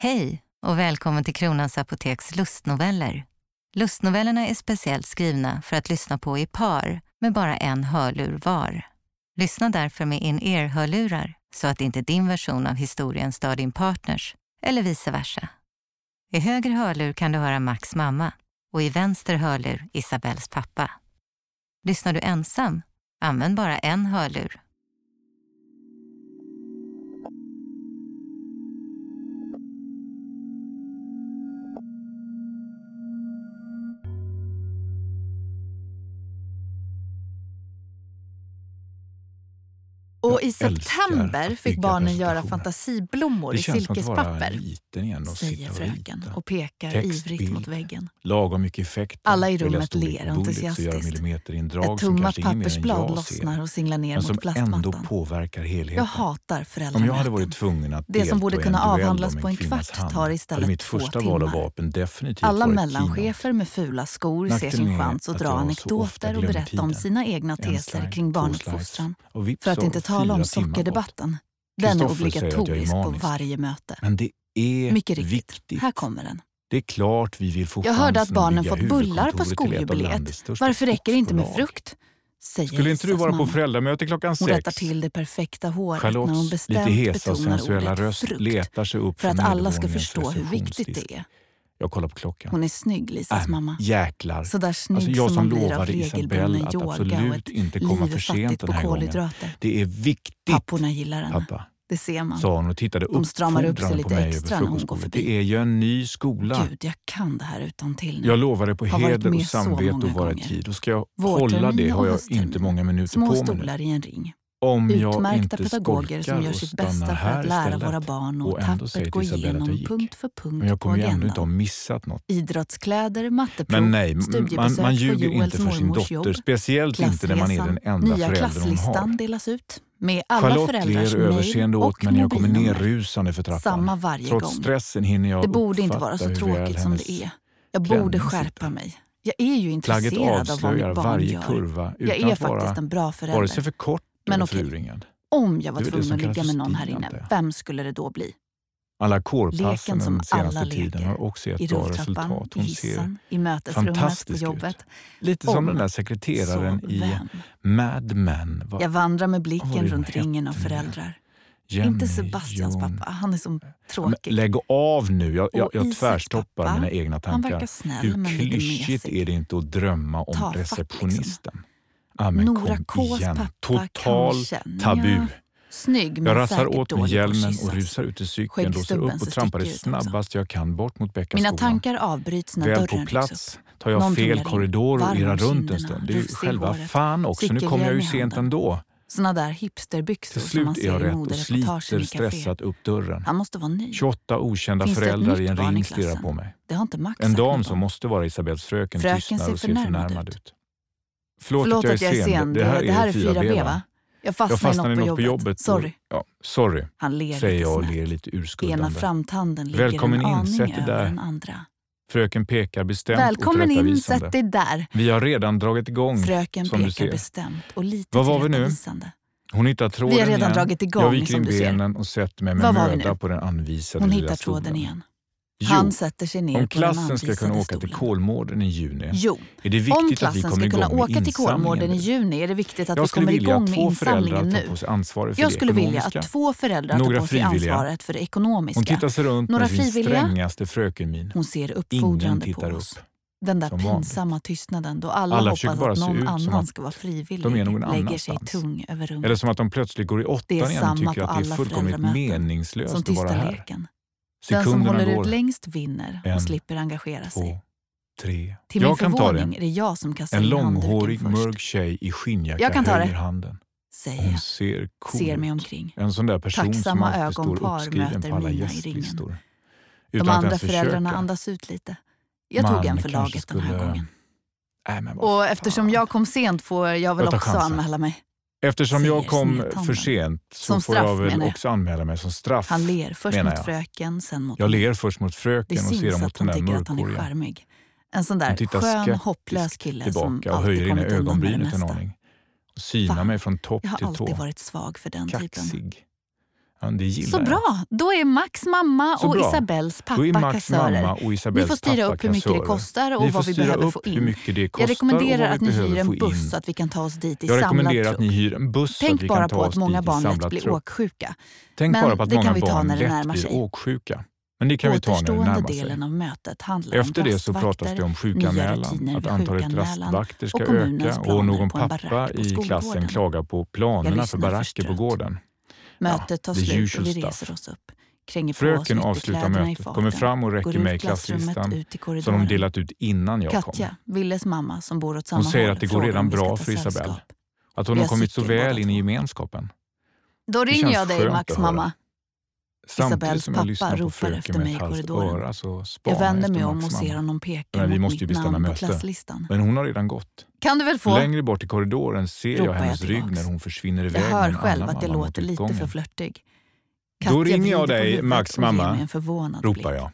Hej och välkommen till Kronans Apoteks lustnoveller. Lustnovellerna är speciellt skrivna för att lyssna på i par med bara en hörlur var. Lyssna därför med in-ear-hörlurar så att inte din version av historien stör din partners eller vice versa. I höger hörlur kan du höra Max mamma och i vänster hörlur Isabells pappa. Lyssnar du ensam? Använd bara en hörlur. Och i september fick barnen göra fantasiblommor i silkespapper, liten säger och fröken och pekar Text, ivrigt mot väggen. Lagom mycket effekter. Alla i rummet ler entusiastiskt. Ett tummat pappersblad lossnar och singlar ner mot ändå plastmattan. påverkar helheten. Jag hatar Om jag hade föräldramöten. varit tvungen att Det som borde kunna avhandlas på en kvart hand, tar istället mitt två första val timmar. vapen definitivt Alla mellanchefer med fula skor ser sin chans att dra anekdoter och berätta om sina egna teser kring barnuppfostran. För att inte tala om timmar bort. sockerdebatten. Den är obligatorisk på varje möte. Men det är Mycket riktigt. viktigt. Här kommer den. Det är klart vi vill få Jag hörde att barnen fått bullar på skoljubileet. Varför räcker det inte med frukt? Säger Skulle inte du vara på föräldramöte klockan Hon rättar sex? till det perfekta håret när hon Charlottes lite bestämt hesa betonar ordet röst frukt. letar sig upp För att alla ska förstå hur viktigt det är. Jag kollar på klockan. Hon är snygg, Lisas Äh, mamma. Jäklar. Så där snygg Alltså jag som som lovade Isabelle att absolut inte komma för sent den här gången. Det är viktigt, Papporna gillar henne. pappa, Det ser man. sa hon och tittade De stramar upp sig uppfordrande lite på mig extra över när hon går frukostbordet. förbi. Det är ju en ny skola. Gud, jag kan det här utan till nu. Jag lovade på Har heder och samvete att vara i tid. Och ska jag hålla det har jag inte många minuter Små på mig nu. stolar i en ring. Om Utmärkta pedagoger som gör sitt bästa för att lära istället. våra barn och, och tappert gå igenom punkt för punkt Men jag på kommer ju ändå inte ha missat något. Idrottskläder, matteprov, Men nej, man, man ljuger inte för sin dotter. jobb, Speciellt inte när man är den enda nya föräldern hon klasslistan har. delas ut med alla Charlotte föräldrars ler överseende åt mig när jag kommer nerrusande för trappan. Samma varje Trots gång. stressen hinner jag Det borde inte vara så tråkigt som det är. Jag borde skärpa mig. Jag är ju intresserad av vad mitt barn varje gör. kurva Jag är faktiskt en bra vare förälder. sig för kort Men okej. förurringad. Om jag var tvungen som att ligga med någon här inne, vem skulle det då bli? Alla kårpassen som den senaste tiden har också gett I bra resultat. i Hon ser hissen, i mötesrummet, på fantastisk jobbet. ut. lite som Om den där sekreteraren i vem? Mad Men. Va? Jag vandrar med var blicken runt ringen av föräldrar. Jenny, Inte Sebastians Jon. pappa, han är så Men tråkig. Lägg av nu, jag, jag, jag tvärstoppar pappa, mina egna Han tankar. verkar snäll Hur men klyschigt är det inte att drömma om Tafatt, liksom. Ah, men Nora Ks igen. pappa Total kanske. tabu. Nja, Snygg Jag rassar åt mig hjälmen och rusar ut i cykeln, låser upp och trampar det snabbast jag kan bort mot Mina Bäckaskolan. tankar avbryts när Väl på plats tar jag Någon fel korridor och irrar runt en stund. Det är ju själva fan också, nu kommer jag ju sent ändå. Såna där hipsterbyxor som man ser i modereportagen i café. stressat upp dörren. Han måste vara ny. 28 okända Finns föräldrar i en ring stirrar på mig. Det har inte Max En dam som om. måste vara Isabells fröken Fröken tystnar och ser förnärmad ut. ut. Förlåt, Förlåt att jag är sen. Det, det här är 4B va? Jag fastnade, Jag fastnade i något på jobbet. och- Sorry. Ja, sorry, Han ler säger jag och ler lite Ena urskuldande. framtanden ligger Välkommen en in, aning sätt dig över där. den andra. Fröken pekar bestämt Välkommen in, sätt dig där. Vi har redan dragit igång. Fröken som du pekar bestämt och lite Var var vi nu? Hon hittar tråden Vi har redan igen. dragit igång, Jag viker in benen och sätter mig med möda på den anvisade Hon lilla hittar stolen. tråden igen. Jo, Han sätter sig ner om klassen ska kunna åka till stolen. Kolmården i juni Jo, är det om viktigt att vi klassen kommer ska kunna åka till Kolmården i juni är det viktigt att Jag vi kommer igång med insamlingen nu. Jag skulle vilja att två föräldrar Några tar på sig ansvaret för det ekonomiska. Hon tittar sig runt Några med sin frivilliga? strängaste frökenmin. Hon ser uppfordrande på oss. upp. Den där pinsamma tystnaden då alla, Alla hoppas att någon annan ska vara frivillig lägger sig tung över rummet. Eller som att de plötsligt går i åttan igen och tycker att det är fullkomligt meningslöst att vara här. leken. Den som Sekunderna håller går. ut längst vinner och En, slipper engagera sig. Två, tre. Till min jag ta förvåning är det jag som kastar En in långhårig, handduken först. mörk tjej i skinnjacka Jag kan ta höjer det. handen. Säger Hon ser cool Ser mig omkring. En sån där person som Tacksamma alltid står ögonpar uppskriven möter på alla gästlistor. De Utan andra föräldrarna försöka. andas ut lite. Jag tog Man en för laget den här skulle- gången. Vad Och fan. eftersom jag kom sent får jag väl Jag också chansen. anmäla mig. Eftersom jag kom för sent så Som får straff, jag väl också anmäla mig som straff. Han ler först mot fröken, sen mot Jag ler först mot fröken och sedan mot att den hon där tycker att han är mörkhåriga. charmig. En sån Hon där skön, hopplös kille som tillbaka och höjer det ögonbrynet en aning. Och synar mig från topp Jag har till alltid tå. varit svag för den typen. Ja, det Så jag. bra! Då är Max mamma Så och bra. Isabells pappa Då Max kassörer. Mamma och Isabells ni får styra upp hur mycket det kostar och vad vi behöver få in. jag rekommenderar att ni hyr en buss så att vi kan ta oss dit i jag samlad truck. Att ni hyr en buss Tänk bara på att många barn lätt blir åksjuka. Tänk Men bara på att många barn lätt blir åksjuka. Men det kan vi ta när det närmar sig. av mötet handlar Efter om det så pratas det om sjukanmälan, att antalet rastvakter ska öka och någon pappa i klassen klagar på planerna för baracker på gården. Mötet ja, tar slut och vi stuff. reser oss upp. Kränger Fröken avslutar mötet, kommer fram och räcker mig klasslistan som de delat ut innan jag Katja, kom. Katja, Willes mamma som bor åt samma Hon säger att det går redan bra för Isabelle. Att hon har kommit så väl in i gemenskapen. Då ringer jag dig, Max mamma. Isabells pappa ropar efter mig i korridoren. Öra, så jag vänder mig om och ser honom peka Nej, mot mitt namn möte. på klasslistan. Men hon har redan gått. Kan du väl få... Längre bort i korridoren ser jag hennes jag rygg när hon försvinner iväg. Jag hör själv att jag låter lite för flörtig. Katja Då ringer jag dig, Max mamma, ropar jag.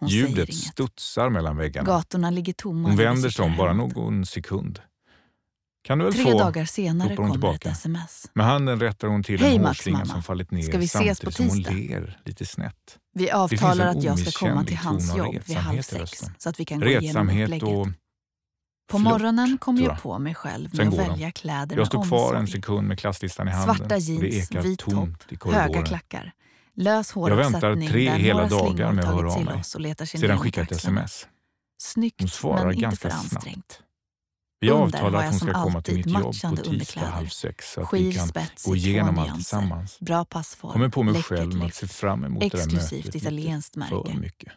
Hon Ljudet studsar mellan väggarna. Gatorna ligger tomma. Hon vänder sig om bara någon sekund kan du väl Tre få, dagar senare kommer tillbaka. ett sms. Med handen rättar hon till Hej, en hårslinga som fallit ner Ska vi ses samtidigt på tisdag? som hon ler lite snett. Vi avtalar att jag ska komma till hans jobb vid halv sex så att vi kan gå igenom upplägget. På morgonen kommer jag. på mig själv med att välja de. kläder Jag stod kvar en sekund med klasslistan i handen. Svarta jeans, vit topp, höga klackar. Lös väntar tre hela dagar med att höra av mig. Sedan skickar jag ett sms. Snyggt, men inte för ansträngt. Snabbt. Vi Under avtalar att hon ska komma till mitt jobb på tisdag halv sex så att Skir, vi kan spets, gå igenom allt tillsammans. Bra passform, Kommer på mig själv att se fram emot Exklusivt det där italienskt märke. mycket.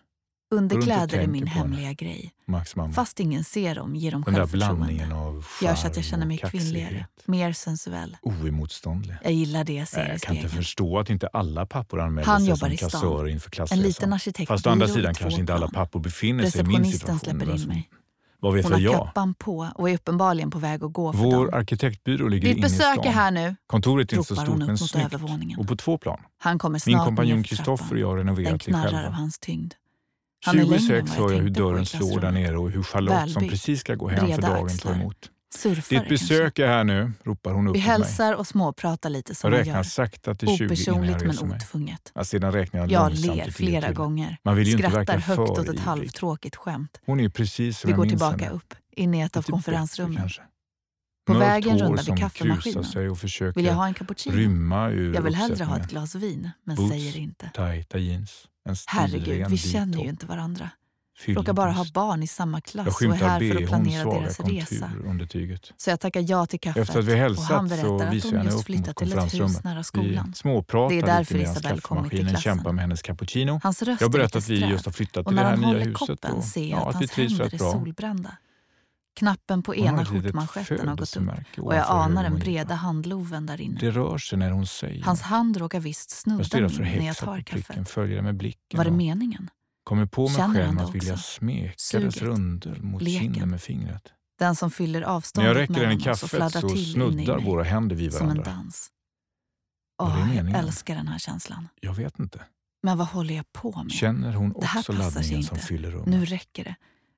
Underkläder är min hemliga grej. Max. Fast ingen ser dem ger de självförtroende. Gör så att jag känner mig kvinnligare, mer sensuell. Oemotståndlig. Jag gillar det jag ser i spegeln. Jag kan inte förstå att inte alla pappor anmäler Han sig som kassör inför klassresan. En liten arkitekt, Fast å andra sidan kanske inte alla pappor befinner sig i min situation. Receptionisten släpper in mig. Vad vet Hon har jag? kappan på och är uppenbarligen på väg att gå för Vår dem. arkitektbyrå ligger Ditt besök är här nu, Kontoret är inte så stort men snyggt och på två plan. Han kommer snart Min kompanjon Kristoffer och jag har renoverat det själva. av hans tyngd. Han 26 hör jag hur dörren slår där nere och hur Charlotte Välbyt, som precis ska gå hem för dagen tar emot. Surfar Ditt besök är här nu, ropar hon upp Vi hälsar mig. och småpratar lite som jag räknar gör. sakta till 20 Opersonligt men otvunget. Ja, sedan räknar jag jag ler flera till. gånger. Man vill ju Skrattar inte högt åt ett halvtråkigt skämt. Hon är precis som Vi går tillbaka upp, in i ett av konferensrummen. På Mörkt vägen rundar vi kaffemaskinen. vill jag ha en cappuccino? Rymma ur jag vill hellre ha ett glas vin, men Boots, säger inte. Tajta jeans, en Herregud, vi känner ju inte varandra. Fylld Råkar bara ha barn i samma klass och är här för att planera deras resa. Under tyget. Så jag tackar ja till kaffet Efter att vi hälsat, och han berättar att de just flyttat till ett hus nära skolan. Det är därför Isabelle kommit till klassen. kämpar med hennes cappuccino. Hans röst jag berättar att vi just har flyttat till det här nya huset. Och när han håller koppen ser jag att, att hans händer är solbrända. Knappen på ena skjortmanschetten har gått upp och jag anar den breda handloven där inne. Det rör sig när hon säger. Hans hand råkar visst snudda min när jag tar kaffet. Var det meningen? Kommer på mig Känner själv att vilja smeka Suget. dess rundel mot Leken. kinden med fingret. Den som fyller avståndet När jag räcker den i kaffet så, så snuddar våra händer vid varandra. Som en dans. Åh, jag älskar den här känslan. Jag vet inte. Men vad håller jag på med? Känner hon det här också laddningen som fyller rummet? Nu räcker det.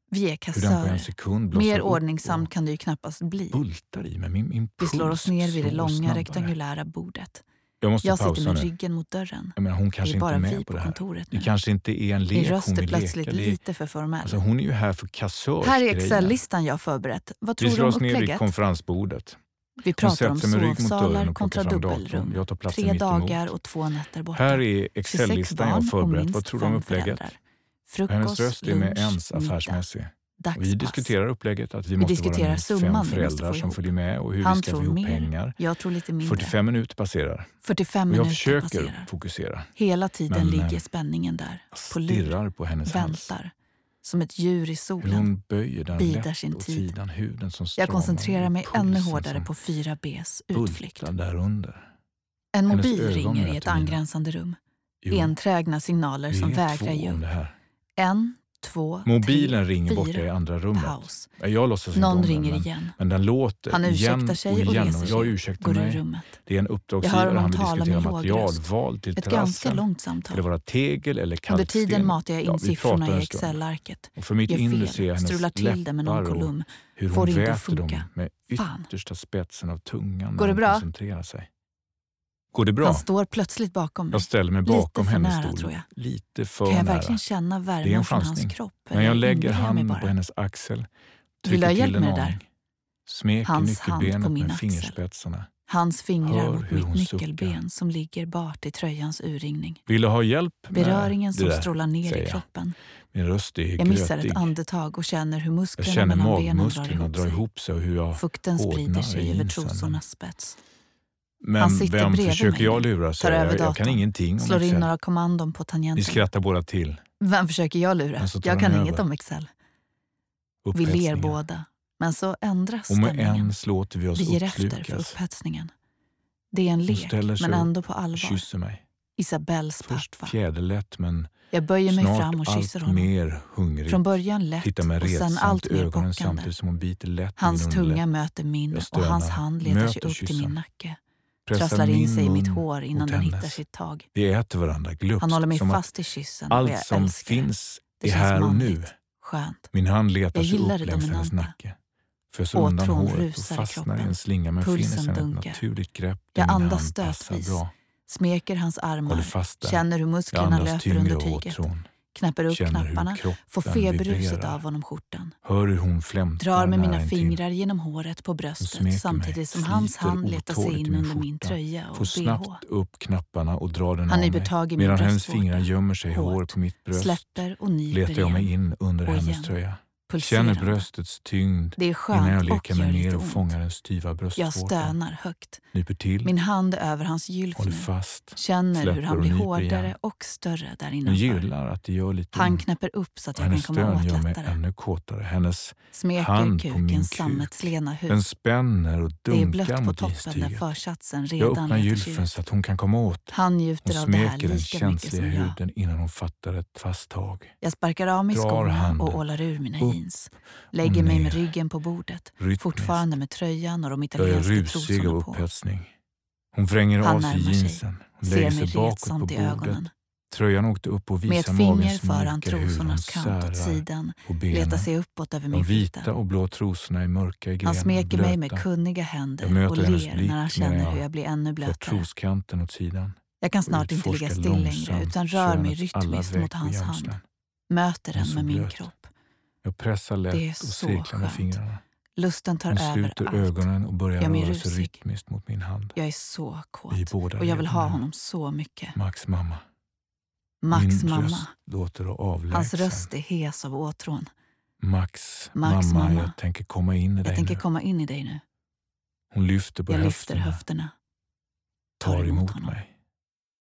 Vi är kassörer. Mer ordningsamt kan det ju knappast bli. Bultar i mig, min impuls Vi slår oss ner vid det långa snabbare. rektangulära bordet. Jag, måste jag sitter med nu. ryggen mot dörren. Jag menar, hon kanske det är bara inte är med vi på, på kontoret nu. Det kanske inte är en lek är röster hon plötsligt leka. lite för formell? Alltså, hon är ju här för kassörsgrejen. Här är Excel-listan jag förberett. Vad tror vi du om upplägget? Vi slår oss ner vid konferensbordet. Vi pratar om sovsalar kontra dubbelrum. Tre dagar och två nätter borta. Här är Excel-listan jag har förberett. Vad tror du om upplägget? Frukost, Hennes röst är med ens affärsmässig. Middag dagspass. Vi diskuterar upplägget att vi, vi måste vara summan, fem föräldrar som följer med och hur Han vi ska få ihop mer. pengar. Jag tror lite mindre. 45 minuter passerar. 45 minuter och jag försöker passerar. fokusera. Hela tiden men, ligger eh, spänningen där. På stirrar på hennes väntar. hals. Som ett djur i solen. Hur hon böjer den bidar lätt sin åt tid. sidan, huden som stramar. Jag koncentrerar mig ännu hårdare på 4Bs utflykt. Därunder. En mobil ringer i ett angränsande rum. Jo, Enträgna signaler som vägrar ge upp. En två, Mobilen tre, ringer fyra. borta i andra rummet. Paus. Jag låtsas inte Någon om den, ringer men, igen. men den låter Han igen ursäktar sig och och igen. reser och jag sig. ursäktar Går ur mig. rummet. Det är en Jag uppdragsgivare, han vill diskutera med låg material, röst. val till Ett ganska terrassen. långt Ska det samtal. vara tegel eller Under kalksten? tiden matar jag in Ja, siffrorna i. Excel-arket. Och för mitt inre ser jag hennes till det med någon kolumn. hur hon väter dem med Fan. yttersta spetsen av tungan Går det bra? sig. Går det bra? Han står plötsligt bakom mig. Jag ställer mig Lite bakom för hennes nära, stol. tror jag. Lite för Kan jag nära. verkligen känna värmen en från hans kropp? Men jag lägger jag handen på hennes axel, Vill trycker hjälp till en med det där? aning, smeker Hans nyckelbenet min med axel. fingerspetsarna. Hans fingrar Hör mot mitt suckar. nyckelben som ligger bart i tröjans urringning. Vill du ha hjälp med Beröringen det som där? strålar ner i jag. kroppen. Min röst är Jag missar grötig. ett andetag och känner hur Jag musklerna mellan benen drar ihop sig. ihop sig och hur jag... Fukten sprider sig över trosornas spets. Men vem försöker jag lura? Tar jag. över Jag kan ingenting om Slår in Excel. några kommandon på Ni tangenten. skrattar båda till. Vem försöker jag lura? Men så tar Jag kan över. inget om Excel. Vi ler båda. Men så ändras Och med stämningen. en låter vi oss Vi ger efter för upphetsningen. Det är en lek, men ändå på allvar. kysser mig. Isabells pappa. fjäderlätt men Jag böjer mig snart fram och kysser honom. mer hungrig. Från början lätt Tittar med och sen allt mer pockande. samtidigt som hon biter lätt Hans tunga möter min och hans hand letar sig upp till min nacke. Trasslar in sig i mitt hår innan den hittar sitt tag. Vi äter varandra glupskt. Han håller mig fast i kyssen och allt jag som älskar finns Det är här och nu. Skönt. Min hand letar sig upp längs hennes nacke. Föser undan håret och fastnar i en slinga men Pulsen finner sedan ett naturligt grepp där Jag min andas hand passar stötvis. bra. Smeker hans armar. Känner hur musklerna löper under och tyget. åtrån. Knäpper upp Känner knapparna. Får feberruset vibrerar. av honom skjortan. Hör hur hon flämtar Drar med mina fingrar genom håret på bröstet samtidigt som hans hand letar sig in under min tröja Får och bh. snabbt upp knapparna och drar den Han av mig. tag i min Medan hennes fingrar gömmer sig i Hårt. hår på mitt bröst Släpper och nyper letar jag mig in under hennes tröja. Pulserande. Känner bröstets tyngd Det är innan jag skönt och leker mig ner och fångar den styva Jag bröstvårtan. stönar högt. Nyper till, Min hand är över hans håller gylf nu. fast. Känner hur släpper han och blir nyper hårdare igen. och större där Jag innanför. gillar att det gör lite Han knäpper upp så att Och jag kan hennes komma stön åt gör mig lättare. ännu kåtare. Hennes Smeker hand på min kuk. sammetslena hud. den spänner och Det är blött dunkar på mot försatsen Jag öppnar gylfen så att hon kan komma åt. Han Hon njuter av det här smeker den lika mycket känsliga som jag. huden innan hon fattar ett fast tag. Jag sparkar av mig Drar skorna och ålar ur mina upp jeans. Lägger mig med ryggen på bordet. Rytmiskt. Fortfarande med tröjan och de italienska trosorna på. upphetsning. Hon vränger Han av sig jeansen. Hon lägger mig sig bakåt på bordet. ögonen. Tröjan åkte upp och Med ett finger för han trosornas kant åt sidan. Letar sig uppåt över min vita fitta. och blå trosorna är mörka i grenen. Han smeker mig med kunniga händer och ler när han känner hur jag blir ännu blötare. troskanten åt sidan. Jag kan snart inte ligga still längre utan rör mig rytmiskt mot hans hand. Möter Den med min kropp. Jag pressar lätt och cirklar med fingrarna. Lusten tar Hon över sluter allt. ögonen och börjar Jag röra sig rytmiskt mot min hand. Jag är så Vi kåt. båda Och jag vill ha honom så mycket. Max mamma. Max Min mamma. röst låter avlägsen. Hans röst är hes av åtrån. Max, Max mamma, mamma. jag tänker komma in i dig Jag tänker nu. komma in i dig nu. Hon lyfter på Jag lyfter höfterna, höfterna. tar emot honom. mig.